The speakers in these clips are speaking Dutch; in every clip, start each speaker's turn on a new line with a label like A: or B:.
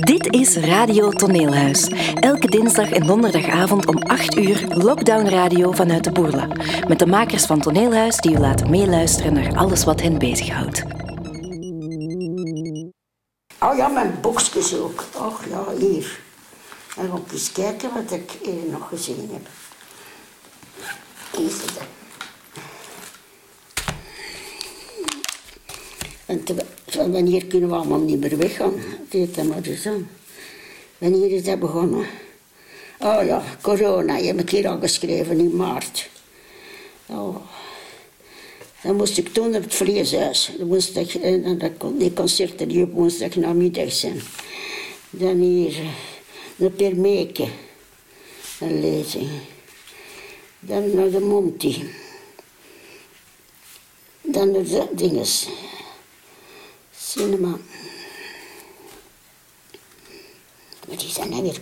A: Dit is Radio Toneelhuis. Elke dinsdag en donderdagavond om 8 uur Lockdown Radio vanuit de Boerla. Met de makers van Toneelhuis die u laten meeluisteren naar alles wat hen bezighoudt.
B: Oh ja, mijn boekjes ook. Och ja, hier. Eens kijken wat ik hier nog gezien heb. Is het. En te- van wanneer kunnen we allemaal niet meer weggaan? Weet dat maar eens aan. Wanneer is dat begonnen? Oh ja, corona, je hebt het hier al geschreven in maart. Oh. Dan moest ik toen naar het vleeshuis. Ik, en dan- dat kon- die concerten die op woensdag namiddag zijn. Dan hier naar Permeke. Een lezing. Dan naar de Monti. Dan naar de dinges. Cinema. Maar die zijn nou weer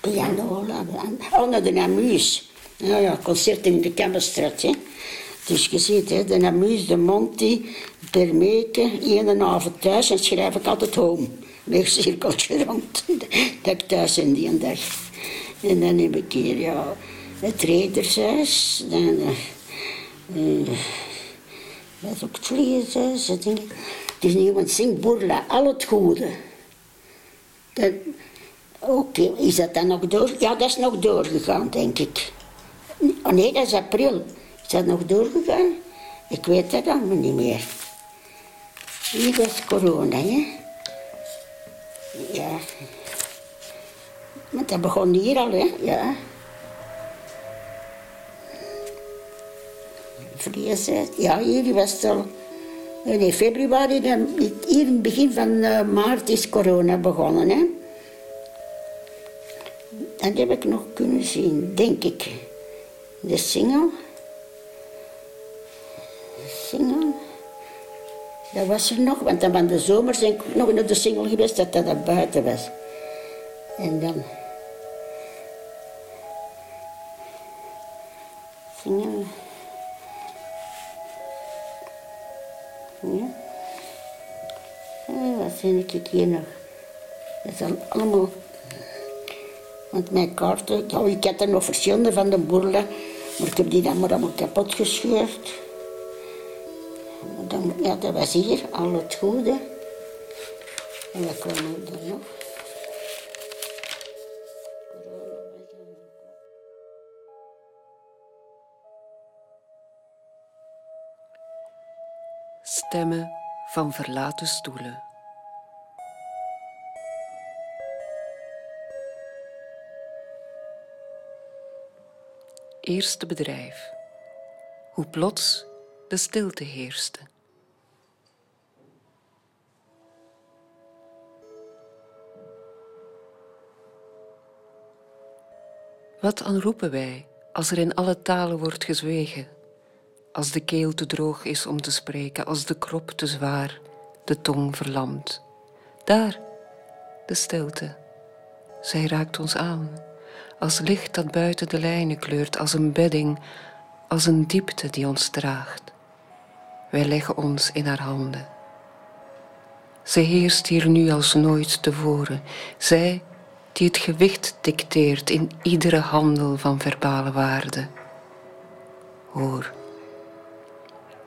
B: pianola. Oh, naar de Namus. Nou ja, concert in de Kammerstraat, hè. Dus je ziet, hè, de Namus, de Monti, Permeke, één avond thuis en schrijf ik altijd home. Leg cirkeltje rond, dat ik thuis ben die dag. En dan heb ik hier, ja, het Redershuis, dan... eh, eh, wat ook het dat dingen. Het is niet iemand zingt al het goede. Dat- Oké, is dat dan nog door? Ja, dat is nog doorgegaan, denk ik. Oh nee, dat is april. Is dat nog doorgegaan? Ik weet dat allemaal niet meer. Hier was corona, hè? Ja. Maar dat begon hier al, hè? Ja. Vrezen. Ja, hier was het al... Nee, februari, hier in het begin van eh, maart is corona begonnen, hè? Dat heb ik nog kunnen zien, denk ik. De single. De single. Dat was er nog, want dan van de zomer zijn ik nog naar de single geweest dat dat buiten was. En dan. Single. Ja. Wat zie ik hier nog? Dat al allemaal want mijn kaarten, ja, ik had er nog verschillende van de boerlen, maar ik heb die dan maar allemaal kapot gescheurd. Dan, ja, dat was hier, al het goede. En wat kwam er nog?
C: Stemmen van verlaten stoelen. Eerste bedrijf. Hoe plots de stilte heerste. Wat dan roepen wij als er in alle talen wordt gezwegen? Als de keel te droog is om te spreken, als de krop te zwaar, de tong verlamd. Daar, de stilte. Zij raakt ons aan, als licht dat buiten de lijnen kleurt, als een bedding, als een diepte die ons draagt. Wij leggen ons in haar handen. Zij heerst hier nu als nooit tevoren, zij die het gewicht dicteert in iedere handel van verbale waarde. Hoor,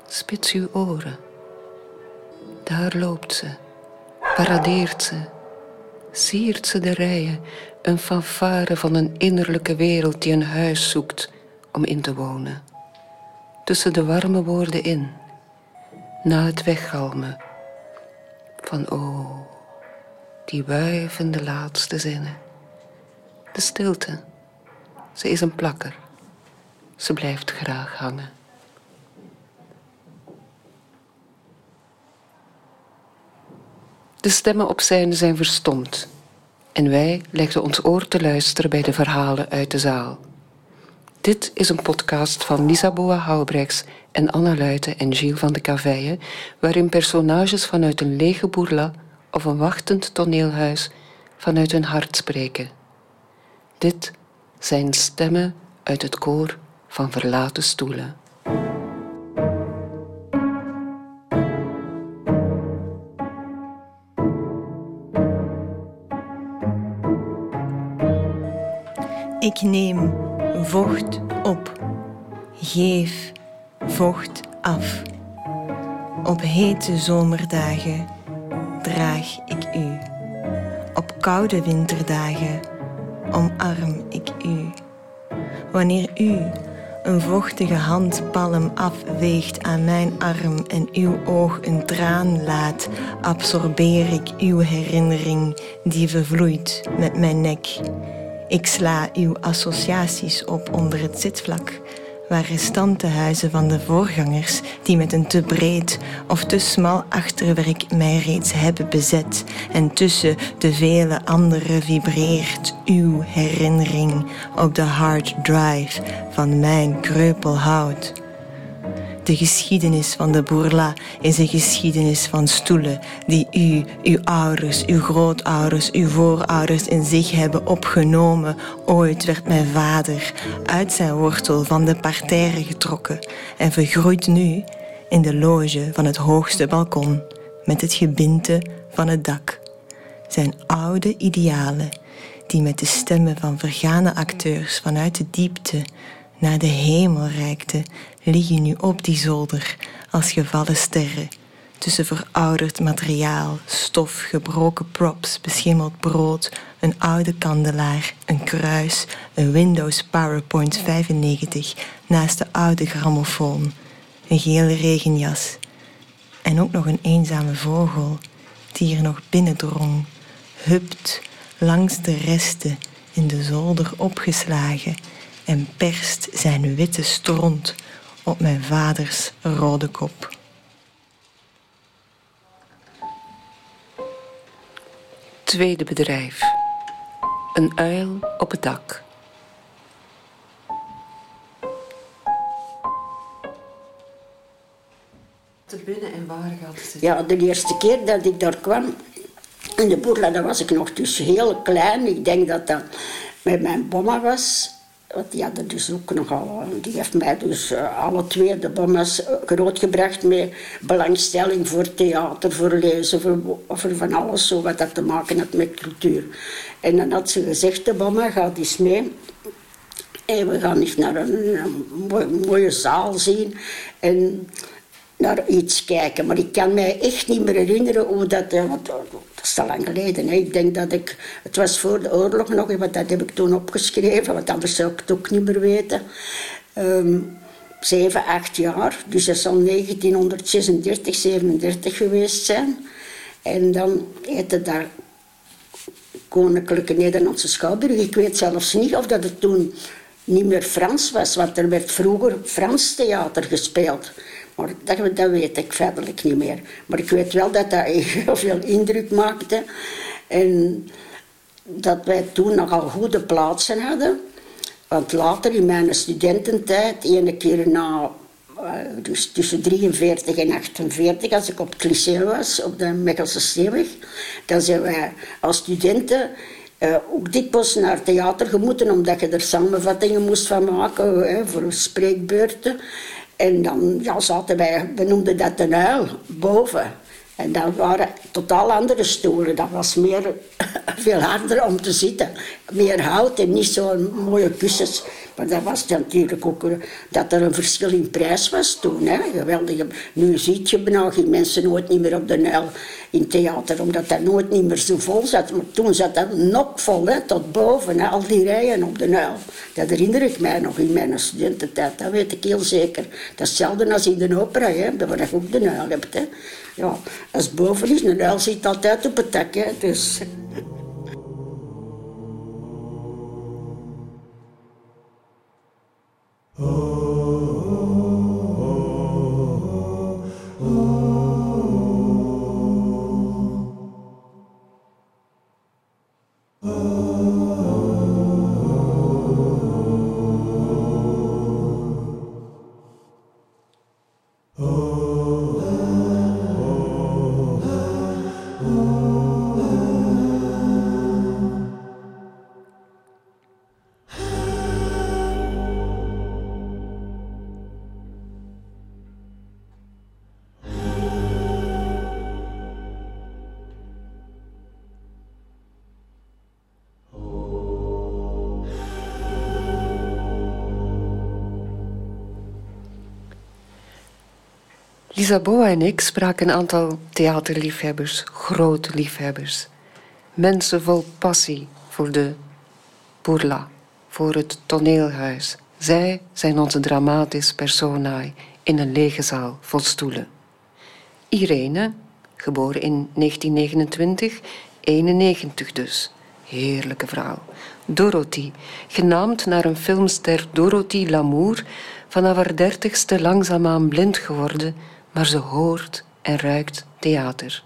C: spits uw oren. Daar loopt ze, paradeert ze, siert ze de rijen, een fanfare van een innerlijke wereld die een huis zoekt om in te wonen. Tussen de warme woorden in, na het weggalmen van o, die wuivende laatste zinnen. De stilte, ze is een plakker, ze blijft graag hangen. De stemmen op scène zijn verstomd en wij legden ons oor te luisteren bij de verhalen uit de zaal. Dit is een podcast van Lisa Boa Houbrechts en Anna Luiten en Gilles van de Caveille, waarin personages vanuit een lege boerla of een wachtend toneelhuis vanuit hun hart spreken Dit zijn stemmen uit het koor van verlaten stoelen.
D: Ik neem vocht op, geef vocht af. Op hete zomerdagen draag ik u. Op koude winterdagen omarm ik u. Wanneer u een vochtige handpalm afweegt aan mijn arm en uw oog een traan laat, absorbeer ik uw herinnering die vervloeit met mijn nek. Ik sla uw associaties op onder het zitvlak waar restantenhuizen van de voorgangers, die met een te breed of te smal achterwerk mij reeds hebben bezet, en tussen de vele andere vibreert uw herinnering op de hard drive van mijn kreupelhout. De geschiedenis van de Bourla is een geschiedenis van stoelen die u, uw ouders, uw grootouders, uw voorouders in zich hebben opgenomen. Ooit werd mijn vader uit zijn wortel van de parterre getrokken en vergroeit nu in de loge van het hoogste balkon met het gebinte van het dak. Zijn oude idealen die met de stemmen van vergane acteurs vanuit de diepte naar de hemel reikten, liggen nu op die zolder als gevallen sterren. Tussen verouderd materiaal, stof, gebroken props, beschimmeld brood, een oude kandelaar, een kruis, een Windows PowerPoint 95 naast de oude grammofoon, een gele regenjas en ook nog een eenzame vogel die er nog binnendrong, hupt langs de resten in de zolder opgeslagen en perst zijn witte stront op mijn vaders rode kop.
C: Tweede bedrijf. Een uil op het dak. Te binnen en waar gaat het?
B: Ja, de eerste keer dat ik daar kwam, in de boerla, dan was ik nog dus heel klein. Ik denk dat dat met mijn bomma was. Want die hadden dus ook nogal, die heeft mij dus uh, alle twee de bommas grootgebracht met belangstelling voor theater, voor lezen, voor, van alles zo wat dat te maken had met cultuur. En dan had ze gezegd, de bomma gaat eens mee. En we gaan eens naar een, een mooie, mooie zaal zien. En naar iets kijken. Maar ik kan mij echt niet meer herinneren hoe dat... Want dat is al lang geleden. Hè. Ik denk dat ik... Het was voor de oorlog nog, want dat heb ik toen opgeschreven. Want anders zou ik het ook niet meer weten. Um, zeven, acht jaar. Dus dat zal 1936, 37 geweest zijn. En dan heette daar Koninklijke Nederlandse Schouwburg. Ik weet zelfs niet of dat het toen niet meer Frans was. Want er werd vroeger Frans theater gespeeld. Maar dat, dat weet ik verder niet meer. Maar ik weet wel dat dat heel veel indruk maakte. En dat wij toen nogal goede plaatsen hadden. Want later in mijn studententijd, ene keer na, dus tussen 43 en 48, als ik op het lyceum was, op de Mechelse Steenweg, dan zijn wij als studenten uh, ook dikwijls naar theater gemoeten, omdat je er samenvattingen moest van maken hè, voor spreekbeurten. En dan ja, zaten wij, we noemden dat de uil, boven. En dat waren totaal andere stoelen. Dat was meer, veel harder om te zitten. Meer hout en niet zo'n mooie kussens. Maar dat was natuurlijk ook dat er een verschil in prijs was toen. Hè. Geweldige, nu zie je nou geen mensen nooit niet meer op de Nijl in theater, omdat dat nooit niet meer zo vol zat. Maar toen zat dat nog vol, hè, tot boven, hè, al die rijen op de Nijl. Dat herinner ik mij nog in mijn studententijd, dat weet ik heel zeker. Dat is hetzelfde als in de opera, hè, waar je ook de Nijl hebt. Hè. Ja, als boven is, de Nijl zit altijd op het dak. Hè, dus.
E: Oh.
C: Lisaboa en ik spraken een aantal theaterliefhebbers, grote liefhebbers. Mensen vol passie voor de burla, voor het toneelhuis. Zij zijn onze dramatisch personae in een lege zaal vol stoelen. Irene, geboren in 1929, 91 dus. Heerlijke vrouw. Dorothy, genaamd naar een filmster Dorothy Lamour, vanaf haar dertigste langzaamaan blind geworden, maar ze hoort en ruikt theater.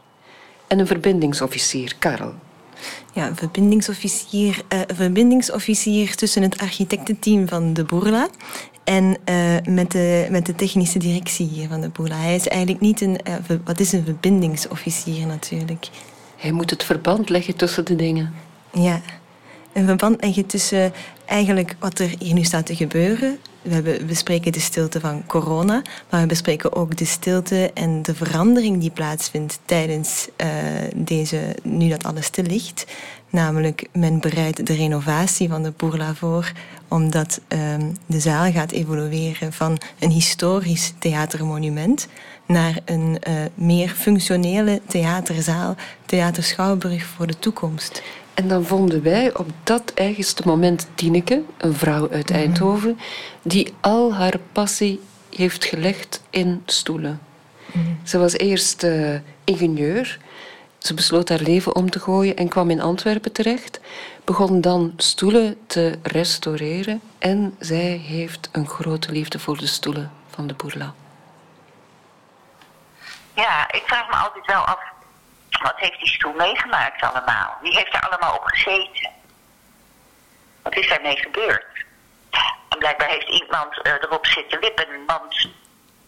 C: En een verbindingsofficier, Karel.
D: Ja, een verbindingsofficier, uh, verbindingsofficier tussen het architectenteam van de Boerla en uh, met, de, met de technische directie hier van de Boerla. Hij is eigenlijk niet een... Uh, wat is een verbindingsofficier natuurlijk?
C: Hij moet het verband leggen tussen de dingen.
D: Ja, een verband leggen tussen eigenlijk wat er hier nu staat te gebeuren. We bespreken de stilte van corona, maar we bespreken ook de stilte en de verandering die plaatsvindt tijdens uh, deze, nu dat alles stil ligt. Namelijk, men bereidt de renovatie van de Bourla voor, omdat um, de zaal gaat evolueren van een historisch theatermonument naar een uh, meer functionele theaterzaal, Theater Schouwburg voor de toekomst.
C: En dan vonden wij op dat eigenste moment Tineke, een vrouw uit mhm. Eindhoven, die al haar passie heeft gelegd in stoelen. Mhm. Ze was eerst uh, ingenieur. Ze besloot haar leven om te gooien en kwam in Antwerpen terecht. Begon dan stoelen te restaureren. En zij heeft een grote liefde voor de stoelen van de Bourla.
E: Ja, ik vraag me altijd wel af wat heeft die stoel meegemaakt allemaal? Wie heeft er allemaal op gezeten? Wat is daarmee gebeurd? En blijkbaar heeft iemand uh, erop zitten wippen, want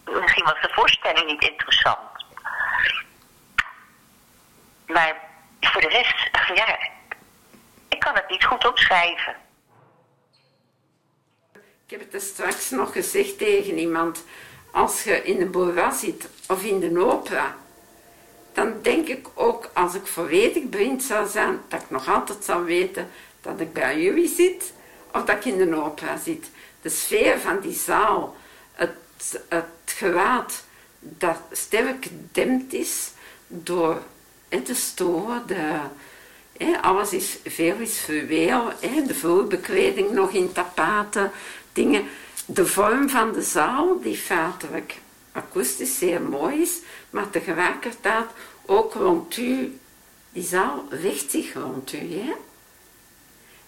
E: misschien was de voorstelling niet interessant. Maar voor de rest, ja, ik kan het niet goed opschrijven.
F: Ik heb het straks nog gezegd tegen iemand. Als je in de bourgeois zit of in de opera, dan denk ik ook als ik volledig blind zou zijn, dat ik nog altijd zou weten dat ik bij jullie zit of dat ik in de opera zit. De sfeer van die zaal, het, het gewaad dat sterk gedempt is door de storen, de, alles is, veel is fluweel, de vloerbekleding nog in tapaten, dingen. De vorm van de zaal, die feitelijk akoestisch zeer mooi is, maar tegelijkertijd ook rond u, die zaal richt zich rond u. Hè?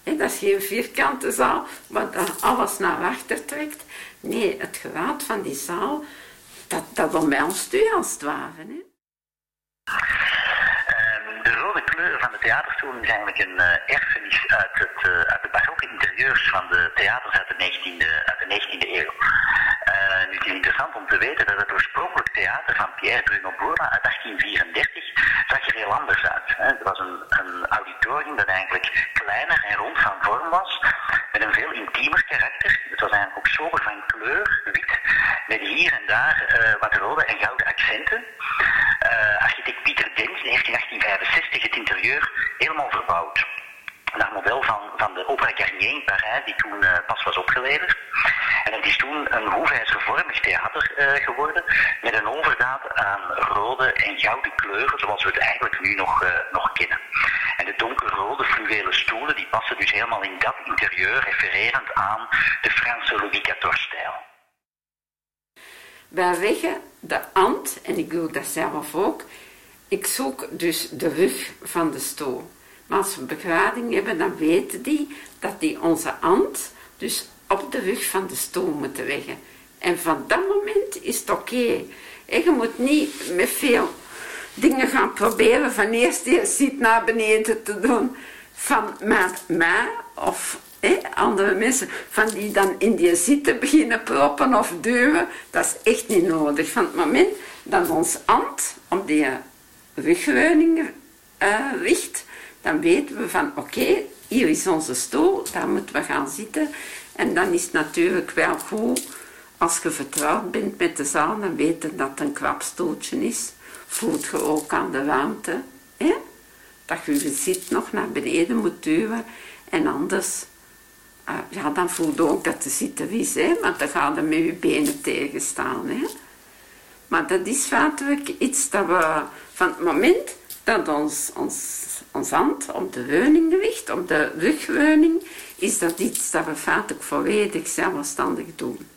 F: En dat is geen vierkante zaal, waar alles naar achter trekt. Nee, het gewaad van die zaal, dat, dat omhelst u als het ware. Hè?
E: Ehm, de rode kleur van de theaterstoelen is eigenlijk een uh, erfenis uit, het, uh, uit de barokke interieurs van de theaters uit de 19e, uit de 19e eeuw. Uh, nu, het is interessant om te weten dat het oorspronkelijk theater van Pierre Bruno Bourma uit 1834 zag er heel anders uit. Het was een, een auditorium dat eigenlijk kleiner en rond van vorm was, met een veel intiemer karakter. Het was eigenlijk ook sober van kleur, wit, met hier en daar uh, wat rode en gouden accenten. Uh, architect Pieter heeft in 1865 het interieur helemaal verbouwd naar model van, van de Opera Garnier in Parijs, die toen uh, pas was opgeleverd. En het is toen een hoeveisgevormig theater uh, geworden, met een overdaad aan rode en gouden kleuren, zoals we het eigenlijk nu nog, uh, nog kennen. En de donkerrode fluwelen stoelen, die passen dus helemaal in dat interieur, refererend aan de Franse Louis XIV-stijl.
F: Wij zeggen de ant, en ik doe dat zelf ook, ik zoek dus de rug van de stoel. Maar als we begrading hebben, dan weten die dat die onze ant dus op de rug van de stoel moeten leggen. En van dat moment is het oké. En je moet niet met veel dingen gaan proberen van eerst je ziet naar beneden te doen van met mij of andere mensen van die dan in die zitten beginnen proppen of duwen. Dat is echt niet nodig. Van het moment dat ons ant op die rugleuning uh, dan weten we van oké, hier is onze stoel, daar moeten we gaan zitten. En dan is het natuurlijk wel goed, als je vertrouwd bent met de zaal, dan weten dat het een klapstoeltje is. Voelt je ook aan de hè? dat je je zit nog naar beneden moet duwen. En anders, ja, dan voel je ook dat de zitten is, hè? want dan gaat er met je benen tegenstaan. Hè? Maar dat is feitelijk iets dat we van het moment dat ons, ons, ons hand op de leuning ligt, op de rugleuning, is dat iets dat we feitelijk volledig zelfstandig doen.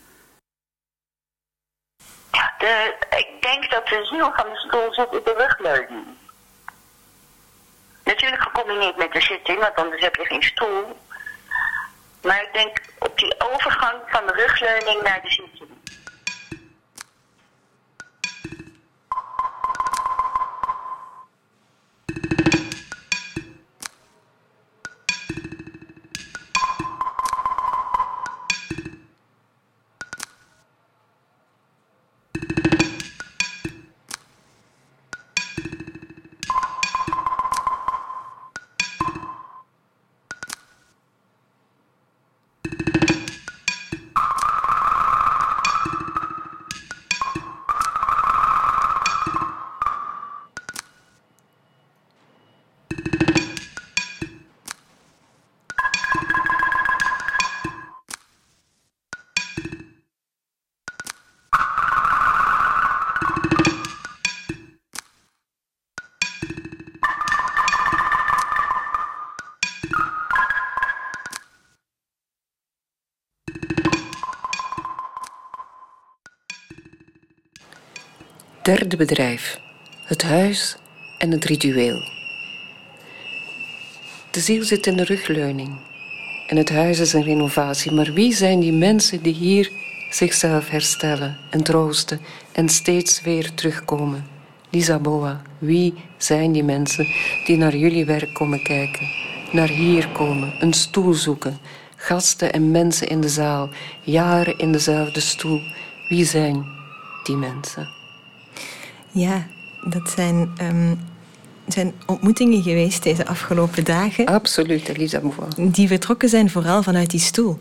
E: Ik denk dat de ziel van de stoel zit in de rugleuning. Natuurlijk gecombineerd met de zitting, want anders heb je geen stoel. Maar ik denk op die overgang van de rugleuning naar de zitting.
C: Derde bedrijf. Het huis en het ritueel. De ziel zit in de rugleuning. En het huis is een renovatie. Maar wie zijn die mensen die hier zichzelf herstellen en troosten en steeds weer terugkomen? Lisaboa, wie zijn die mensen die naar jullie werk komen kijken? Naar hier komen, een stoel zoeken. Gasten en mensen in de zaal, jaren in dezelfde stoel. Wie zijn die mensen?
D: Ja, dat zijn, um, zijn ontmoetingen geweest deze afgelopen dagen.
C: Absoluut, Elisa
D: Die vertrokken zijn vooral vanuit die stoel.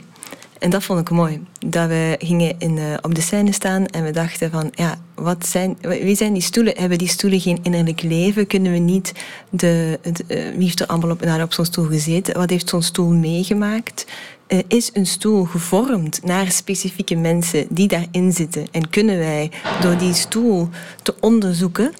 D: En dat vond ik mooi. Dat we gingen in, uh, op de scène staan en we dachten van, ja, wat zijn, wie zijn die stoelen? Hebben die stoelen geen innerlijk leven? Kunnen we niet de, uh, wie heeft er allemaal op, nou, op zo'n stoel gezeten? Wat heeft zo'n stoel meegemaakt? Uh, is een stoel gevormd naar specifieke mensen die daarin zitten? En kunnen wij door die stoel te onderzoeken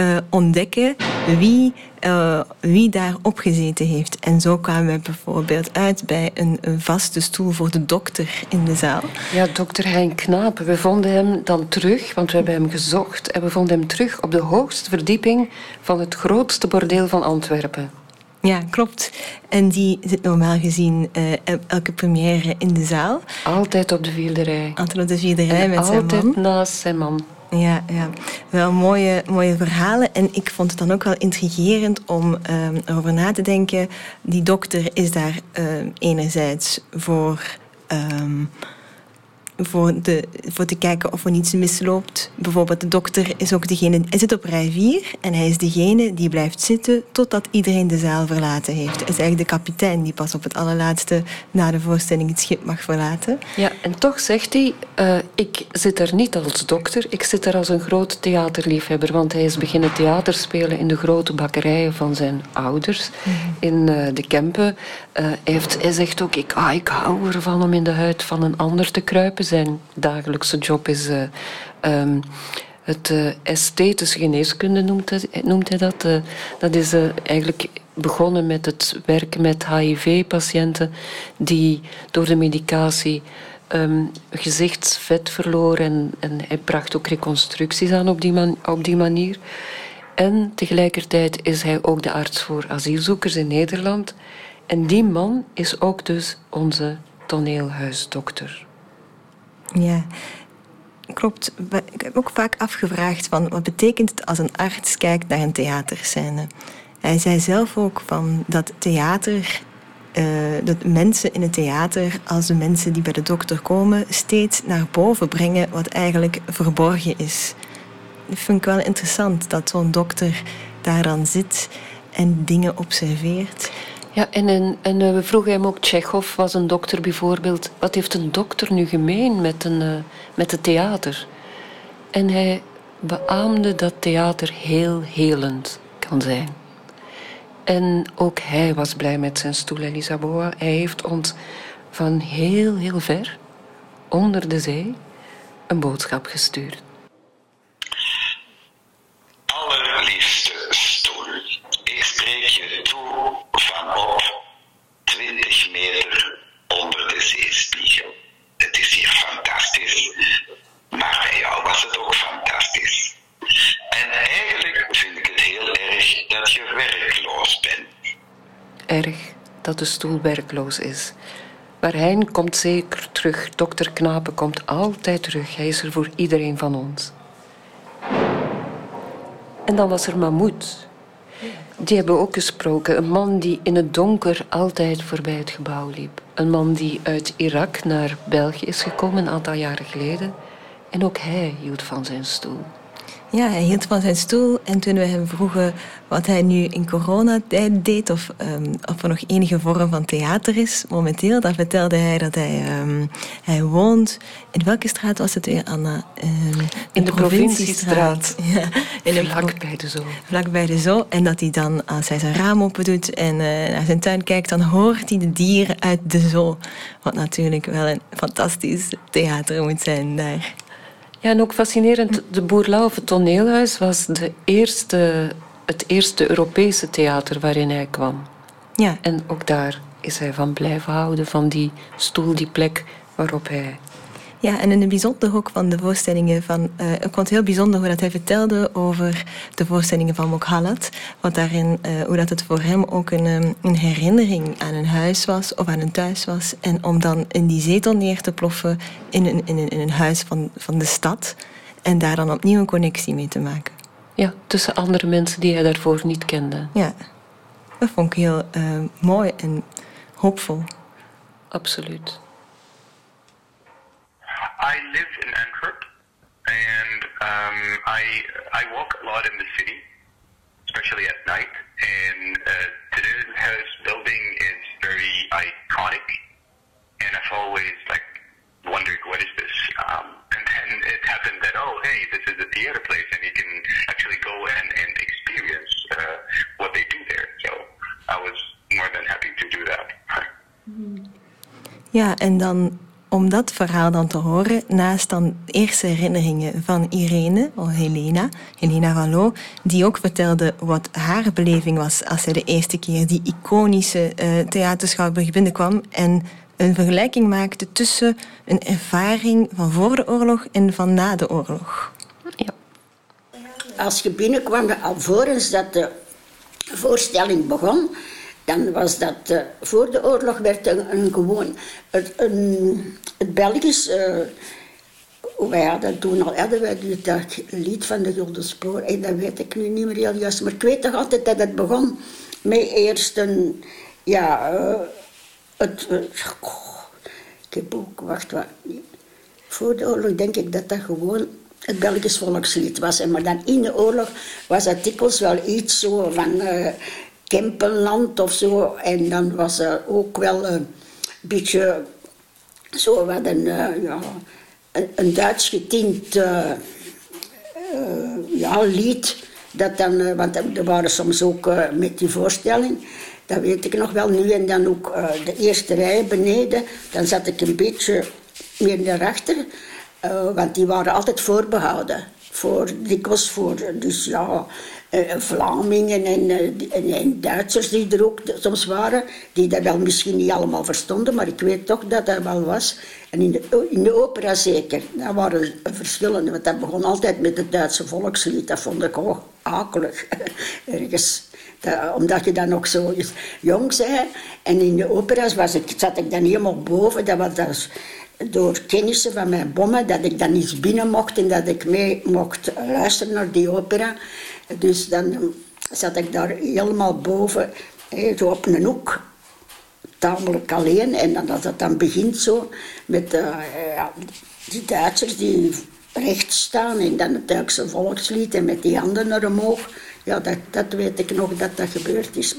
D: uh, ontdekken wie, uh, wie daarop gezeten heeft. En zo kwamen we bijvoorbeeld uit bij een, een, vaste stoel voor de dokter in de zaal.
C: Ja, dokter Hein Knaap. We vonden hem dan terug, want we hebben hem gezocht. En we vonden hem terug op de hoogste verdieping van het grootste bordeel van Antwerpen.
D: Ja, klopt. En die zit normaal gezien uh, elke première in de zaal.
C: Altijd op de vierde rij.
D: Altijd op de vierde rij met zijn man.
C: Altijd naast zijn man.
D: Ja, ja, wel mooie, mooie verhalen. En ik vond het dan ook wel intrigerend om um, erover na te denken. Die dokter is daar um, enerzijds voor um, voor, de, voor te kijken of er niets misloopt. Bijvoorbeeld, de dokter is ook degene... Hij zit op rij 4 en hij is degene die blijft zitten totdat iedereen de zaal verlaten heeft. Hij is eigenlijk de kapitein die pas op het allerlaatste na de voorstelling het schip mag verlaten.
C: Ja, en toch zegt hij, uh, ik zit er niet als dokter, ik zit er als een groot theaterliefhebber, want hij is beginnen theater spelen in de grote bakkerijen van zijn ouders mm -hmm. in uh, de Kempen. Uh, hij, heeft, hij zegt ook, ik, ah, ik hou ervan om in de huid van een ander te kruipen zijn dagelijkse job is uh, um, het esthetische geneeskunde, noemt hij, noemt hij dat. Uh, dat is eigenlijk begonnen met het werken met HIV-patiënten die door de medicatie um, gezichtsvet verloren. En, en hij bracht ook reconstructies aan op die, man, op die manier. En tegelijkertijd is hij ook de arts voor asielzoekers in Nederland. En die man is ook dus onze toneelhuisdokter.
D: Ja, klopt. Ik heb ook vaak afgevraagd van wat betekent het als een arts kijkt naar een theaterscène. Hij zei zelf ook van dat theater, uh, dat mensen in het theater, als de mensen die bij de dokter komen, steeds naar boven brengen wat eigenlijk verborgen is. Dat vind ik wel interessant dat zo'n dokter daar dan zit en dingen observeert.
C: Ja, en, en, en uh, we vroegen hem ook, Tsjechov was een dokter bijvoorbeeld, wat heeft een dokter nu gemeen met, een, uh, met het theater? En hij beaamde dat theater heel helend kan zijn. En ook hij was blij met zijn stoel, Elisaboa. Hij heeft ons van heel, heel ver, onder de zee, een boodschap gestuurd.
G: meter onder de zeespiegel. Het is hier fantastisch, maar bij jou was het ook fantastisch. En eigenlijk vind ik het heel erg dat je werkloos bent.
C: Erg dat de stoel werkloos is. Maar Hein komt zeker terug. Dokter Knapen komt altijd terug. Hij is er voor iedereen van ons. En dan was er Mahmoud. Die hebben we ook gesproken. Een man die in het donker altijd voorbij het gebouw liep. Een man die uit Irak naar België is gekomen een aantal jaren geleden. En ook hij hield van zijn stoel.
D: Ja, hij hield van zijn stoel. En toen we hem vroegen wat hij nu in coronatijd deed, of, um, of er nog enige vorm van theater is momenteel, dan vertelde hij dat hij, um, hij woont. In welke straat was het weer, Anna?
C: Um, in de provinciestraat.
D: Ja, in
C: de vlak bij de zoo.
D: Vlak bij de zoo. En dat hij dan, als hij zijn raam open doet en uh, naar zijn tuin kijkt, dan hoort hij de dieren uit de zoo. Wat natuurlijk wel een fantastisch theater moet zijn daar.
C: Ja, en ook fascinerend, de Boerlauwe toneelhuis was de eerste, het eerste Europese theater waarin hij kwam.
D: Ja.
C: En ook daar is hij van blijven houden, van die stoel, die plek waarop hij
D: ja, en in het bijzonder ook van de voorstellingen van... Uh, ik vond het heel bijzonder hoe dat hij vertelde over de voorstellingen van Mokhalat. Wat daarin, uh, hoe dat het voor hem ook een, um, een herinnering aan een huis was of aan een thuis was. En om dan in die zetel neer te ploffen in een, in een, in een huis van, van de stad. En daar dan opnieuw een connectie mee te maken.
C: Ja, tussen andere mensen die hij daarvoor niet kende.
D: Ja, dat vond ik heel uh, mooi en hoopvol.
C: Absoluut.
H: I live in Antwerp, and um, I I walk a lot in the city, especially at night. And uh, today's house building is very iconic, and I've always like wondered what is this. Um, and then it happened that oh hey this is a theater place, and you can actually go and and experience uh, what they do there. So I was more than happy to do that.
D: Ja, en dan om dat verhaal dan te horen, naast dan de eerste herinneringen van Irene, of Helena, Helena van Loo, die ook vertelde wat haar beleving was als zij de eerste keer die iconische uh, theaterschouwburg binnenkwam en een vergelijking maakte tussen een ervaring van voor de oorlog en van na de oorlog.
C: Ja.
B: Als je binnenkwam, alvorens dat de voorstelling begon, dan was dat, uh, voor de oorlog werd een, gewoon, het, een, het Belgisch, uh, wij hadden toen al, hadden wij dat lied van de Gulden Spoor, en dat weet ik nu niet meer heel juist, maar ik weet toch altijd dat het begon met eerst een, ja, uh, het, ik heb ook, wacht wat, voor de oorlog denk ik dat dat gewoon het Belgisch volkslied was. Maar dan in de oorlog was dat dikwijls wel iets zo van Kempenland of zo. En dan was er ook wel een beetje zo wat een, uh, ja, een, een, Duits getint uh, uh, ja, lied. Dat dan, want er waren soms ook met die voorstelling, dat weet ik nog wel nu. En dan ook de eerste rij beneden, dan zat ik een beetje meer daarachter. want die waren altijd voorbehouden. Voor, dikwijls voor, dus ja, uh, Vlamingen en, uh, en, en, Duitsers die er ook soms waren, die dat wel misschien niet allemaal verstonden, maar ik weet toch dat dat wel was. En in de, in de opera zeker, daar waren verschillende, want dat begon altijd met het Duitse volkslied, dat vond ik ook akelig, ergens. Dat, omdat je dan nog zo jong zei. En in de opera's was ik, zat ik dan helemaal boven, dat was dat door kennissen van mijn bommen, dat ik dan iets binnen mocht en dat ik mee mocht luisteren naar die opera. Dus dan zat ik daar helemaal boven, zo op een hoek, tamelijk alleen. En dan, als dat dan begint zo, met ja, die Duitsers die recht staan en dan het Duitse volkslied en met die handen naar omhoog. Ja, dat, dat weet ik nog dat dat gebeurd is.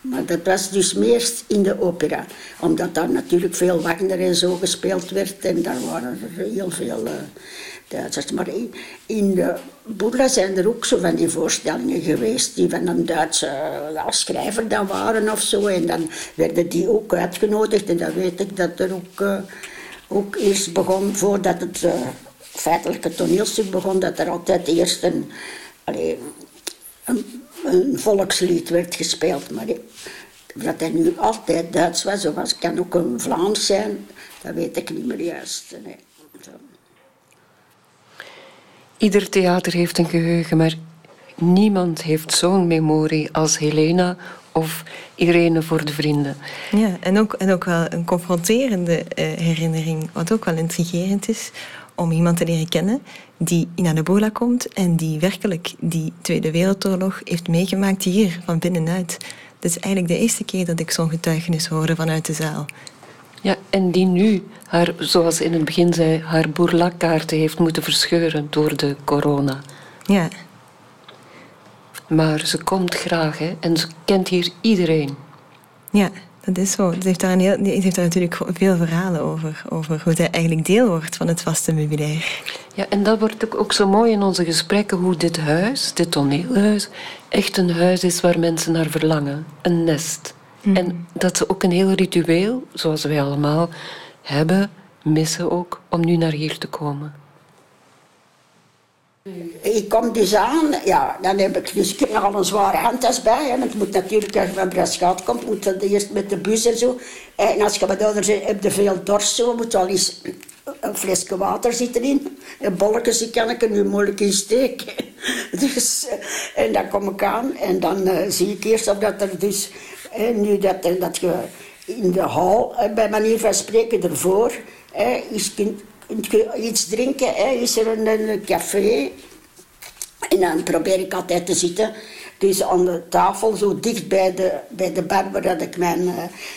B: Maar dat was dus meest in de opera. Omdat daar natuurlijk veel Wagner en zo gespeeld werd. En daar waren er heel veel uh, Duitsers. Maar in, de Boerla zijn er ook zo van die voorstellingen geweest. Die van een Duitse uh, schrijver dan waren of zo. En dan werden die ook uitgenodigd. En dan weet ik dat er ook, uh, ook eerst begon, voordat het feitelijke toneelstuk begon, dat er altijd eerst een... Allee, een, een volkslied werd gespeeld. Maar dat hij nu altijd Duits was, of was, kan ook een Vlaams zijn, dat weet ik niet meer juist. Nee.
C: Ieder theater heeft een geheugen, maar niemand heeft zo'n memorie als Helena of Irene voor de vrienden.
D: Ja, en ook, en ook wel een confronterende eh, herinnering, wat ook wel intrigerend is, om iemand te leren kennen die naar de Bola komt en die werkelijk die Tweede Wereldoorlog heeft meegemaakt hier, van binnenuit. Het is eigenlijk de eerste keer dat ik zo'n getuigenis hoorde vanuit de zaal.
C: Ja, en die nu, haar, zoals in het begin zei, haar boerlakkaarten heeft moeten verscheuren door de corona.
D: Ja,
C: Maar ze komt graag hè, en ze kent hier iedereen.
D: ja dat is zo. Ze heeft daar, een heel, ze heeft daar natuurlijk veel verhalen over, over hoe zij eigenlijk deel wordt van het vaste meubilair.
C: Ja, en dat wordt ook, ook zo mooi in onze gesprekken, hoe dit huis, dit toneelhuis, echt een huis is waar mensen naar verlangen. Een nest. En dat ze ook een heel ritueel, zoals wij allemaal hebben, missen ook om nu naar hier te komen.
B: Ik kom dus aan, ja, dan heb ik dus ik al een zware handtas bij. Hè, want het moet natuurlijk, als je van Braschaat komt, moet dat eerst met de bus en zo. En als je wat ouder bent, heb je veel dorst zo, moet wel eens een flesje water zitten in. En bolletjes, die kan ik er nu moeilijk in steken. Dus, eh, en dan kom ik aan en dan eh, zie ik eerst of dat er dus, eh, nu dat, dat je in de hal, bij manier van spreken ervoor, is, je iets drinken, hè, is er een, café. En dan probeer ik altijd te zitten. Dus aan de tafel, zo dicht bij de, bij de bar waar dat ik mijn eh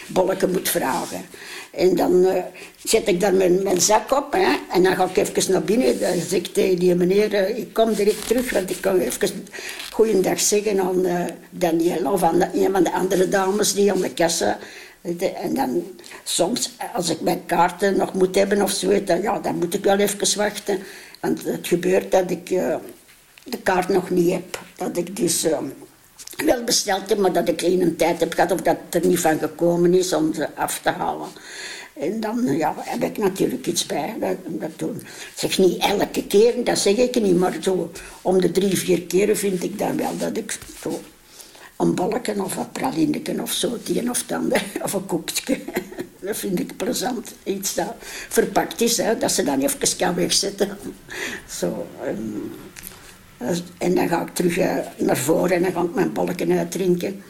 B: bolletje moet vragen. En dan eh, zet ik daar mijn, mijn zak op hè, en dan ga ik even naar binnen. Dan zeg ik tegen die meneer, eh, ik kom direct terug, want ik kan even goeiedag zeggen aan Danielle of aan een van de andere dames die aan de kassa. En dan soms, als ik mijn kaarten nog moet hebben of zo, dan, ja, dan moet ik wel even wachten. Want het gebeurt dat ik eh, de kaart nog niet heb. Dat ik dus eh, wel besteld heb, maar dat ik geen tijd heb gehad of dat er niet van gekomen is om ze af te halen. En dan eh, ja, heb ik natuurlijk iets bij. Dat, dat doen. Zeg niet elke keer, dat zeg ik niet, maar zo om de drie, vier keren vind ik dan wel dat ik zo een bolletje of een pralineke of zo, het een of ander, of een koekje. Dat vind ik plezant. Iets dat verpakt is, hè, dat ze dan even kan wegzetten. Zo, ehm, en dan ga ik terug eh, naar voren en dan ga ik mijn bolletje uitdrinken.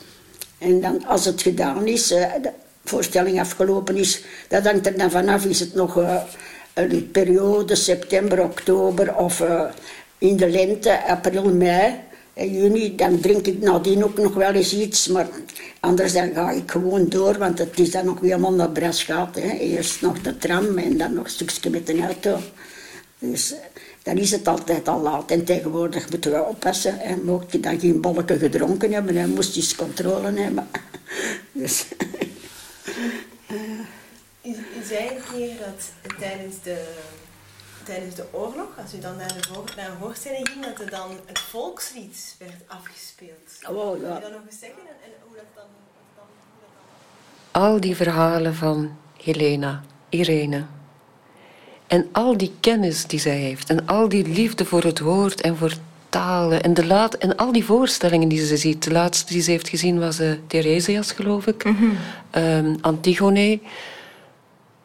B: En dan, als het gedaan is, eh, de voorstelling afgelopen is, dat hangt er dan vanaf, is het nog eh, een periode, september, oktober of eh, in de lente, april, mei. In juni, dan drink ik nadien ook nog wel eens iets, maar anders dan ga ik gewoon door, want het is dan nog weer helemaal naar Braschaat. Hè. Eerst nog de tram en dan nog een stukje met de auto. Dus eh, dan is het altijd al laat. En tegenwoordig moeten we oppassen. En mocht je dan geen bolletje gedronken hebben, dan moest je eens controle hebben. Dus,
D: U, u zei een dat tijdens de, tijdens de oorlog, als u dan naar, de voor, naar een voorstelling ging, dat er dan het volkslied werd afgespeeld.
B: oh,
D: Kun je dat nog eens zeggen en, hoe dat dan... Dan, hoe dat dan...
C: Al die verhalen van Helena, Irene. En al die kennis die zij heeft. En al die liefde voor het woord en voor talen. En, de laat, en al die voorstellingen die ze ziet. De laatste die ze heeft gezien was eh Theresias, geloof ik. Ehm, Antigone.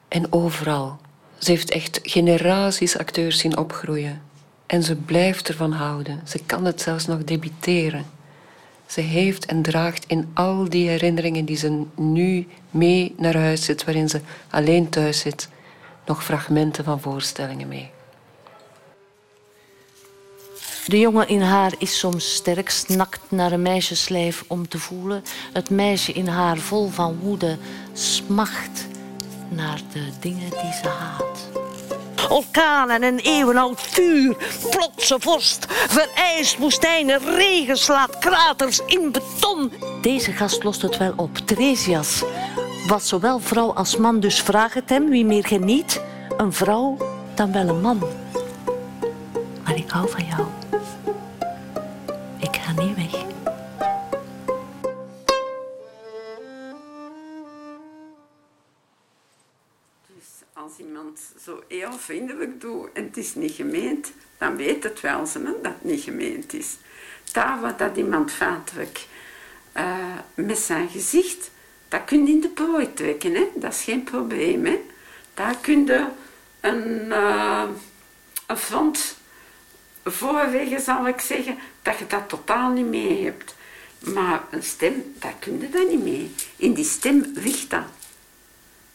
C: En overal. Ze heeft echt generaties acteurs zien opgroeien. En ze blijft ervan houden. Ze kan het zelfs nog debiteren. Ze heeft en draagt in al die herinneringen die ze nu mee naar huis zit, waarin ze alleen thuis zit, nog fragmenten van voorstellingen mee.
I: De jongen in haar is soms sterk, snakt naar een meisjeslijf om te voelen. Het meisje in haar vol van woede smacht naar de dingen die ze haat. Orkanen en eeuwenoud vuur, plotse vorst, vereist woestijnen, regen slaat kraters in beton. Deze gast lost het wel op. Theresias was zowel vrouw als man, dus vraag het hem wie meer geniet. Een vrouw dan wel een man. Maar ik hou van jou. Ik ga niet weg.
F: Zo heel vriendelijk doet en het is niet gemeend, dan weet het wel ze, dat het niet gemeend is. Daar wat dat iemand feitelijk eh, met zijn gezicht dat kun je in de prooi trekken, hè? dat is geen probleem. Hè? Daar kun je een, uh, een front voorwegen, zal ik zeggen, dat je dat totaal niet mee hebt. Maar een stem, daar kun je dat niet mee. In die stem ligt dat.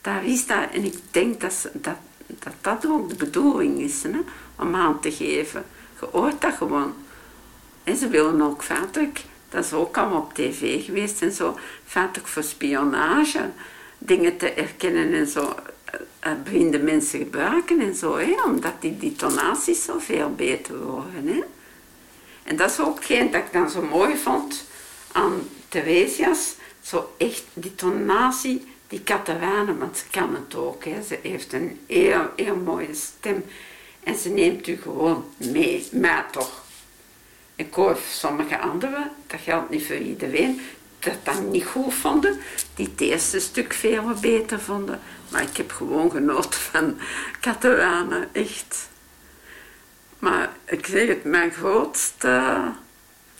F: Daar is dat. En ik denk dat dat, dat, dat ook de bedoeling is, hè? om aan te geven. Je hoort dat gewoon. En ze willen ook vaak dat is ook allemaal op tv geweest en zo, vaak voor spionage, dingen te erkennen en zo, uh, blinde mensen gebruiken en zo, hè, omdat die, die tonaties zo veel beter worden. Hè. En dat is ook hetgeen dat ik dan zo mooi vond aan Theresias, zo echt die tonatie, die Katawane, want ze kan het ook, hè. ze heeft een heel, heel mooie stem en ze neemt u gewoon mee, maar toch. Ik hoor sommige anderen, dat geldt niet voor iedereen, dat dat niet goed vonden, die het eerste stuk veel beter vonden. Maar ik heb gewoon genoten van Catalanen, echt. Maar ik zeg het, mijn grootste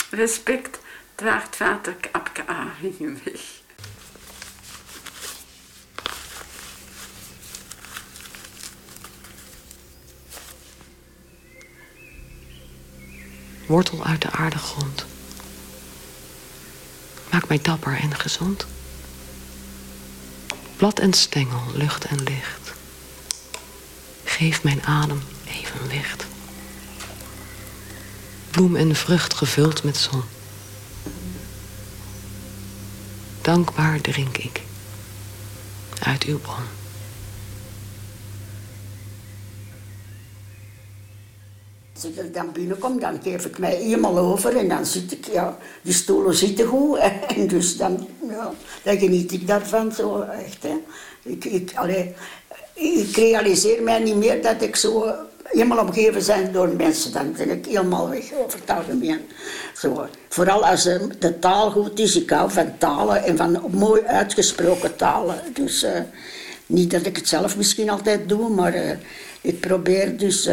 F: respect draagt vader Apke Aringen weg.
C: Wortel uit de aardegrond. Maak mij dapper en gezond. Blad en stengel, lucht en licht. Geef mijn adem evenwicht. Bloem en vrucht gevuld met zon. Dankbaar drink ik uit uw bron.
B: Als ik dan binnenkom, dan geef ik mij eenmaal over en dan zit ik, ja, die stoelen zitten goed. En dus dan, ja, dan geniet ik daarvan zo echt. Hè. Ik, ik, allee, ik realiseer mij niet meer dat ik zo helemaal omgeven ben door mensen. Dan ben ik helemaal weg over het. Zo. Vooral als de taal goed is. Ik hou van talen en van mooi uitgesproken talen. Dus uh, niet dat ik het zelf misschien altijd doe, maar uh, ik probeer dus...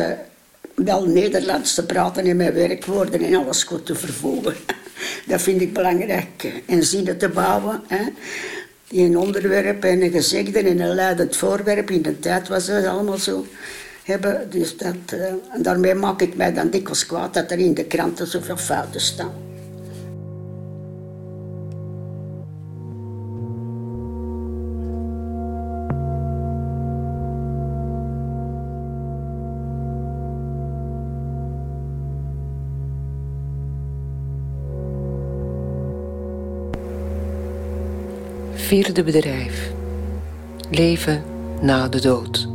B: wel Nederlands te praten en mijn werkwoorden en alles goed te vervoegen. Dat vind ik belangrijk. En zinnen te bouwen. Hè. Die een onderwerp en een gezegde en een leidend voorwerp. In de tijd was het allemaal zo. Hebben. Dus dat, uh, en daarmee maak ik mij dan dikwijls kwaad dat er in de kranten zoveel fouten staan.
C: Vierde bedrijf. Leven na de dood.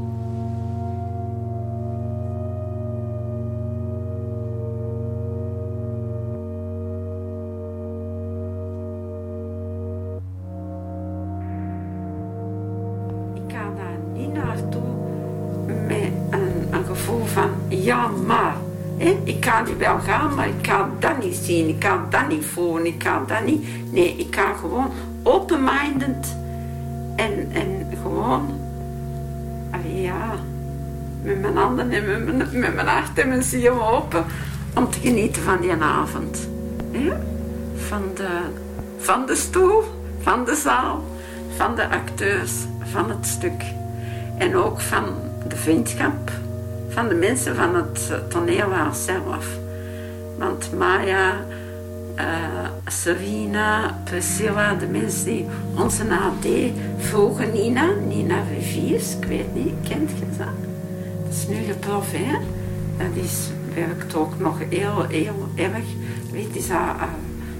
F: Ik niet wel gaan, maar ik kan dat niet zien, ik kan dat niet voelen, ik kan dat niet. Nee, ik ga gewoon en met met mijn hart en mijn ziel open om te genieten van die avond. Van, de, van de stoel, van de zaal, van de acteurs, van het stuk. En ook van de vriendschap van de mensen van het toneel zelf. Want Maya uh, Priscilla, de mensen die onze AD vroegen, Nina, Nina Viviers, ik weet niet, kent je dat? Is nu de prof, hè? Dat is, werkt ook nog heel, heel erg, weet is dat uh,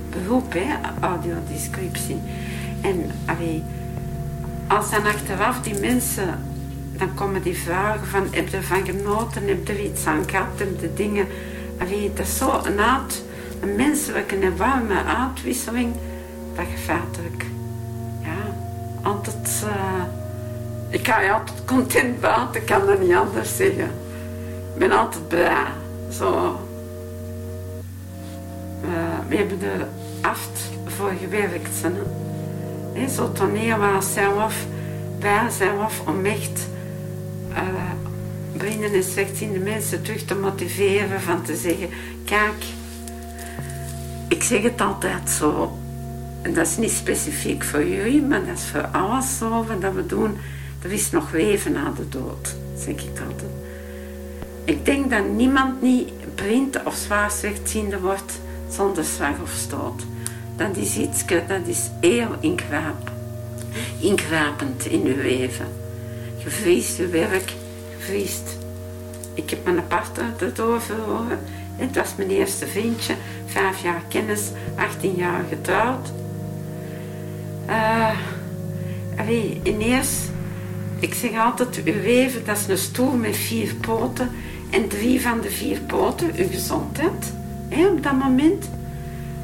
F: beroep, hè, audiodescriptie. En allee, als dan achteraf die mensen, dan komen die vragen van, heb je ervan genoten, heb je er iets aan gehad, heb je dingen, dat is zo een aard een menselijke en warme uitwisseling, dat feitelijk, ja, altijd, ik ga je altijd content buiten, ik kan dat niet anders zeggen. Ik ben altijd blij, zo. Uh, we hebben er aft voor gewerkt, hè. zo toneel waar zelf, bij zelf, om echt uh, blinden en slechtziende mensen terug te motiveren van te zeggen, kijk, ik zeg het altijd zo. En dat is niet specifiek voor jullie, maar dat is voor alles zo wat we doen. Er is nog leven na de dood, zeg ik altijd. Ik denk dat niemand niet blind of zwaar slechtziende wordt zonder slag of stoot. Dat is iets, dat is heel ingrijpend, ingrijpend in uw leven. Je vriest je werk, je vriest. Ik heb mijn partner erdoor verloren. Het was mijn eerste vriendje, vijf jaar kennis, 18 jaar getrouwd. Uh, allee, ineens, ik zeg altijd, uw leven dat is een stoel met vier poten en drie van de vier poten, uw gezondheid, hè, op dat moment.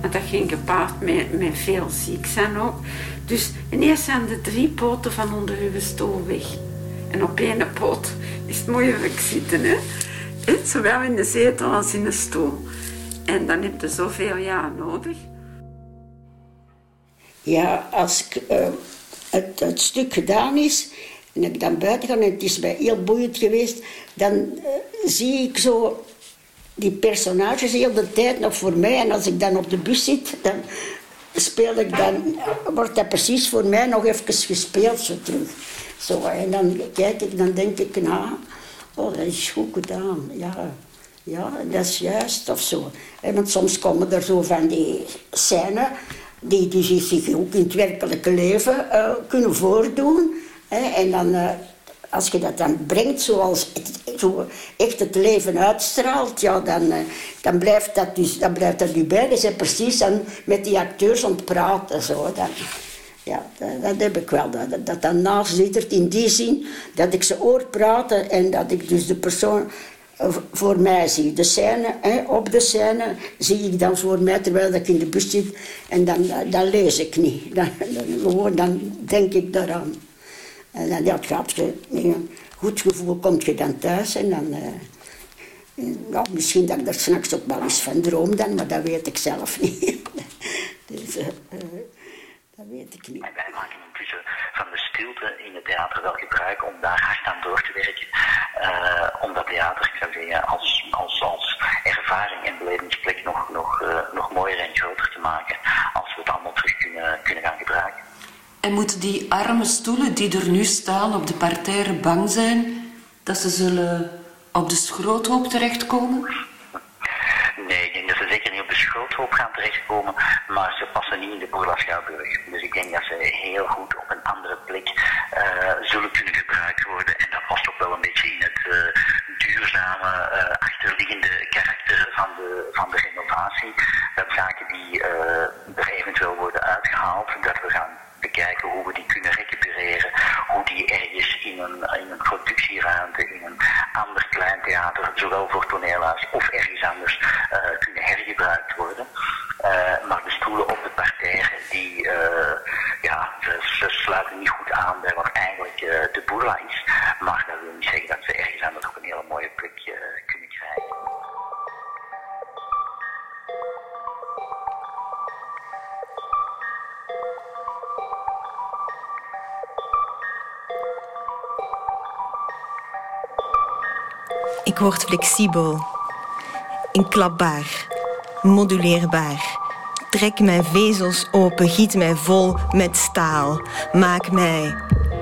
F: Maar dat ging gepaard met, veel ziek zijn ook. Dus ineens zijn de drie poten van onder uw stoel weg. En op één poot is het moeilijk zitten, hè? Zowel in de zetel als in de stoel. En dan heb je zoveel jaar nodig.
B: Ja, als het, het, stuk gedaan is en ik dan buiten ga en het is mij heel boeiend geweest, dan uh, zie ik zo die personages heel de tijd nog voor mij. En als ik dan op de bus zit, dan speel ik dan, wordt dat precies voor mij nog even gespeeld zo terug. Zo, en dan kijk ik, dan denk ik, nou, oh, dat is goed gedaan, ja. Ja, dat is juist of zo. want soms komen er zo van die scènes die, die zich ook in het werkelijke leven uh, kunnen voordoen. En dan, uh, als je dat dan brengt zoals het, zo echt het leven uitstraalt, ja, dan, uh, dan, blijft dat dus, dan blijft dat u bij. Dus precies dan met die acteurs aan praten. Zo, dan, ja, dat, heb ik wel. Dat, dat dat zit in die zin dat ik ze hoor praten en dat ik dus de persoon voor mij zie. De scène, hè, op de scène zie ik dan voor mij terwijl ik in de bus zit en dan, dan lees ik niet. Dan, dan denk ik daaraan. En dan ja, het gaat met een goed gevoel kom je dan thuis en dan... Uh, misschien dat ik er s'nachts ook wel eens van droom dan, maar dat weet ik zelf niet. dus, uh, dat weet ik niet.
E: En wij maken intussen van de stilte in het theater wel gebruik om daar hard aan door te werken. Om dat theater, als, als, als ervaring en belevingsplek nog, nog, nog mooier en groter te maken. Als we het allemaal terug kunnen, kunnen gaan.
C: En moeten die arme stoelen die er nu staan op de parterre bang zijn dat ze zullen op de schroothoop terechtkomen?
E: Nee, ik denk dat ze zeker niet op de schroothoop gaan terechtkomen, maar ze passen niet in de Boerla Schouwburg. Dus ik denk dat ze heel goed op een andere plek uh, zullen kunnen gebruikt worden. En dat past ook wel een beetje in het uh, duurzame, uh, achterliggende karakter van de, van de renovatie. Dat zaken die er eventueel worden uitgehaald, dat we gaan bekijken hoe we die kunnen recupereren, hoe die ergens in een, in een productieruimte, in een ander klein theater, zowel voor toneelhuis of ergens anders, uh, kunnen hergebruikt worden. Uh, maar de stoelen op de parterre, die, uh, ja, ze, ze, sluiten niet goed aan bij wat eigenlijk de boerla is. Maar
D: Word flexibel, inklapbaar, moduleerbaar. Trek mijn vezels open, giet mij vol met staal. Maak mij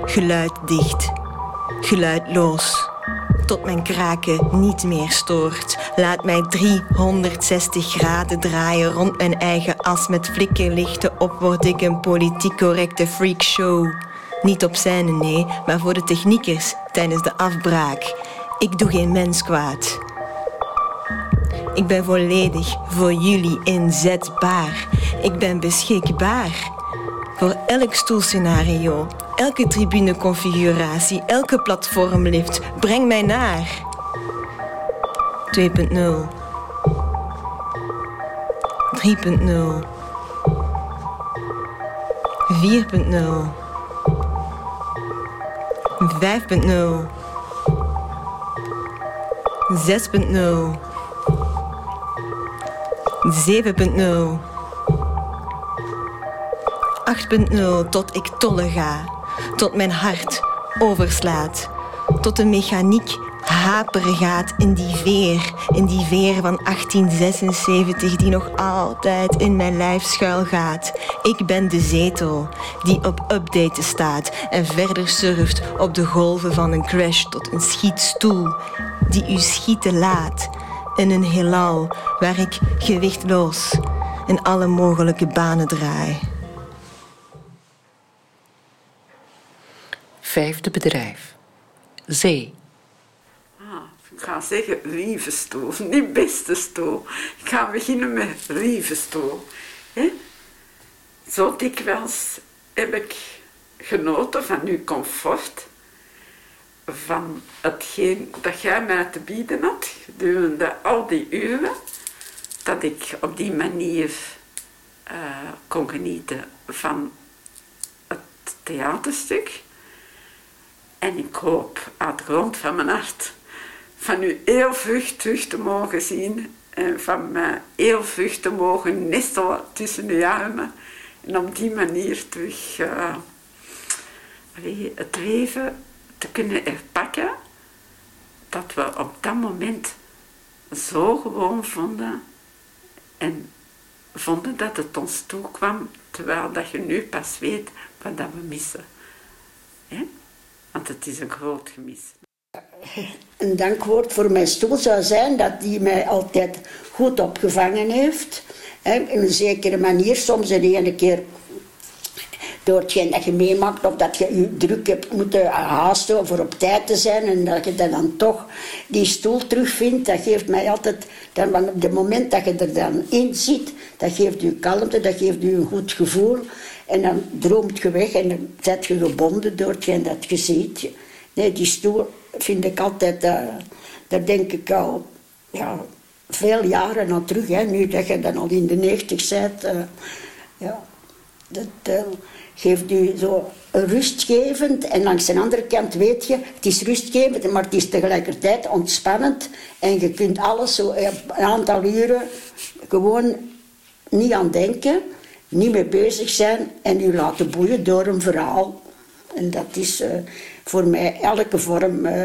D: geluiddicht, geluidloos. Tot mijn kraken niet meer stoort. Laat mij 360 graden draaien rond mijn eigen as met flikkerlichten op. Word ik een politiek correcte freakshow. Niet op scène, nee, maar voor de techniekers tijdens de afbraak. Ik doe geen mens kwaad. Ik ben volledig voor jullie inzetbaar. Ik ben beschikbaar voor elk stoelscenario, elke tribuneconfiguratie, elke platformlift. Breng mij naar 2.0, 3.0, 4.0, 5.0. 6.0 7.0 8.0 tot ik tolle ga, tot mijn hart overslaat, tot de mechaniek haperen gaat in die veer, in die veer van 1876 die nog altijd in mijn lijf schuil gaat. Ik ben de zetel die op updaten staat en verder surft op de golven van een crash tot een schietstoel die u schieten laat in een heelal waar ik gewichtloos in alle mogelijke banen draai.
C: Vijfde bedrijf. Zee.
F: Ah, ik ga zeggen rievenstoel, niet beste stoel. Ik ga beginnen met rievenstoel. hè. Zo dikwijls heb ik genoten van uw comfort, van hetgeen dat jij mij te bieden had gedurende al die uren, dat ik op die manier eh, kon genieten van het theaterstuk. En ik hoop uit de grond van mijn hart van u heel vlug terug te mogen zien en van mij heel te mogen nestelen tussen de armen en op die manier terug allee, het leven te kunnen herpakken dat we op dat moment zo gewoon vonden en vonden dat het ons toekwam, terwijl dat je nu pas weet wat dat we missen. hè? Want het is een groot gemis.
B: Een dankwoord voor mijn stoel zou zijn dat die mij altijd goed opgevangen heeft. Hè, in een zekere manier, soms de ene keer door hetgeen dat je meemaakt of dat je je druk hebt moeten haasten voor op tijd te zijn en dat je dan toch die stoel terugvindt, dat geeft mij altijd, dan, want op het moment dat je er dan in zit, dat geeft je kalmte, dat geeft je een goed gevoel en dan droomt je weg en dan zet je gebonden door hetgeen dat je ziet. Nee, die stoel vind ik altijd, eh, daar denk ik al ja, veel jaren aan terug. Hè. Nu dat je dan al in de negentig bent, eh, ja, dat eh, geeft u zo rustgevend. En langs de andere kant weet je, het is rustgevend, maar het is tegelijkertijd ontspannend. En je kunt alles zo op een aantal uren gewoon niet aan denken, niet mee bezig zijn en u laten boeien door een verhaal. En dat is eh, voor mij elke vorm, eh,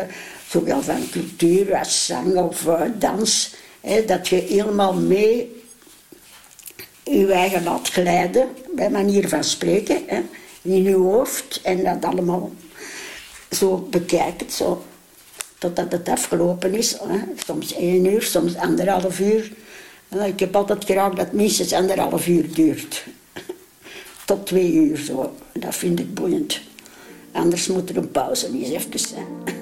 B: zowel van cultuur als zang of eh, dans, hè, dat je helemaal mee je eigen laat glijden, bij manier van spreken, hè, in je hoofd en dat allemaal zo bekijkt, zo, totdat het afgelopen is. Hè. Soms één uur, soms anderhalf uur. Ik heb altijd graag dat het minstens anderhalf uur duurt. Tot twee uur zo. Dat vind ik boeiend. Anders moet er een pauze eens even zijn.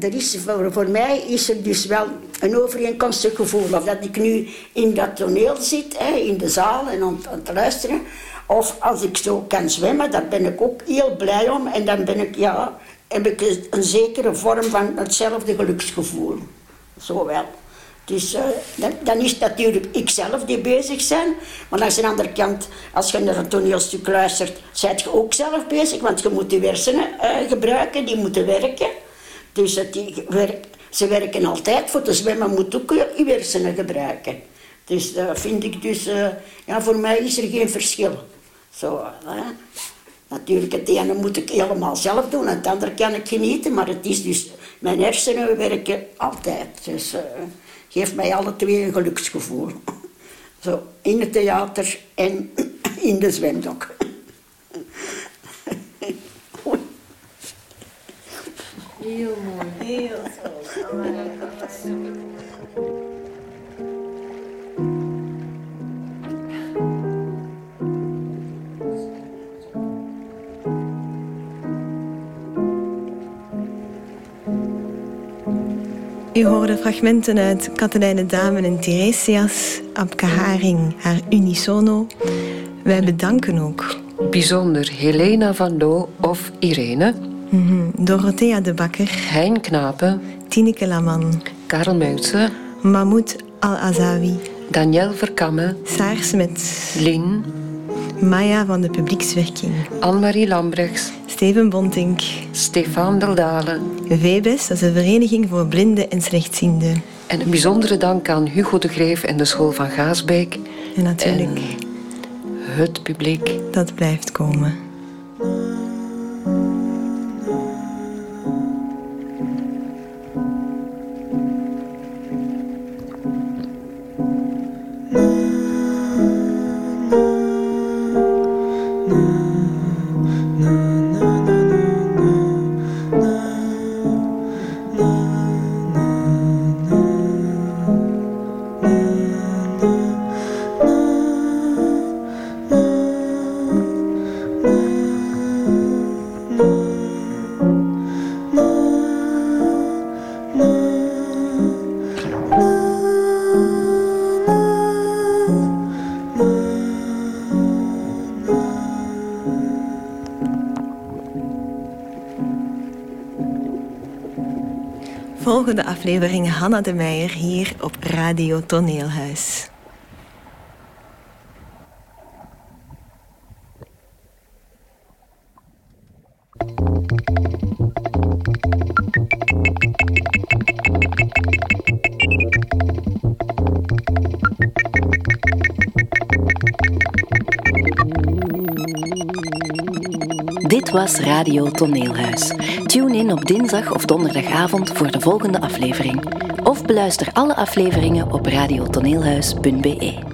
B: er is voor, voor mij is er dus wel een overeenkomstig gevoel. Of dat ik nu in dat toneel zit, hè, in de zaal en aan, het luisteren. Of als ik zo kan zwemmen, daar ben ik ook heel blij om. En dan ben ik, ja, heb ik een, zekere vorm van hetzelfde geluksgevoel. Zo wel. Dus eh, dan, is het natuurlijk ikzelf die bezig zijn. Maar aan de andere kant, als je naar een toneelstuk luistert, zijt je ook zelf bezig. Want je moet die hersenen eh, gebruiken, die moeten werken. Dus die ze werken altijd. Voor te zwemmen moet ook je je hersenen gebruiken. Dus dat vind ik dus, eh, ja, voor mij is er geen verschil. Zo. Natuurlijk, het ene moet ik helemaal zelf doen, het andere kan ik genieten, maar het is dus, mijn hersenen werken altijd. Dus uh, geeft mij alle twee een geluksgevoel. Zo, in het theater en in de zwemdok.
I: Heel mooi.
D: Heel U hoorde fragmenten uit Katelijne Damen en Tiresias, Abke Haring, haar Unisono. Wij bedanken ook.
C: Bijzonder Helena van Loo of Irene.
D: Mm Dorothea de Bakker.
C: Hein Knapen.
D: Tineke Laman.
C: Karel Muitse.
D: Mahmoud Al-Azawi.
C: Daniel Verkamme.
D: Saar Smet.
C: Lin.
D: Maya van de Publiekswerking.
C: Anne-Marie Lambrechts.
D: Steven Bontink.
C: Stefan Deldalen.
D: VBES, dat is een vereniging voor blinden en slechtzienden.
C: En een bijzondere dank aan Hugo de Greef en de school van Gaasbeek.
D: En natuurlijk...
C: En het publiek.
D: Dat blijft komen. Volgende aflevering Hanna de Meijer hier op Radio Toneelhuis.
A: Was Radio Toneelhuis. Tune in op dinsdag of donderdagavond voor de volgende aflevering. Of beluister alle afleveringen op radiotoneelhuis.be.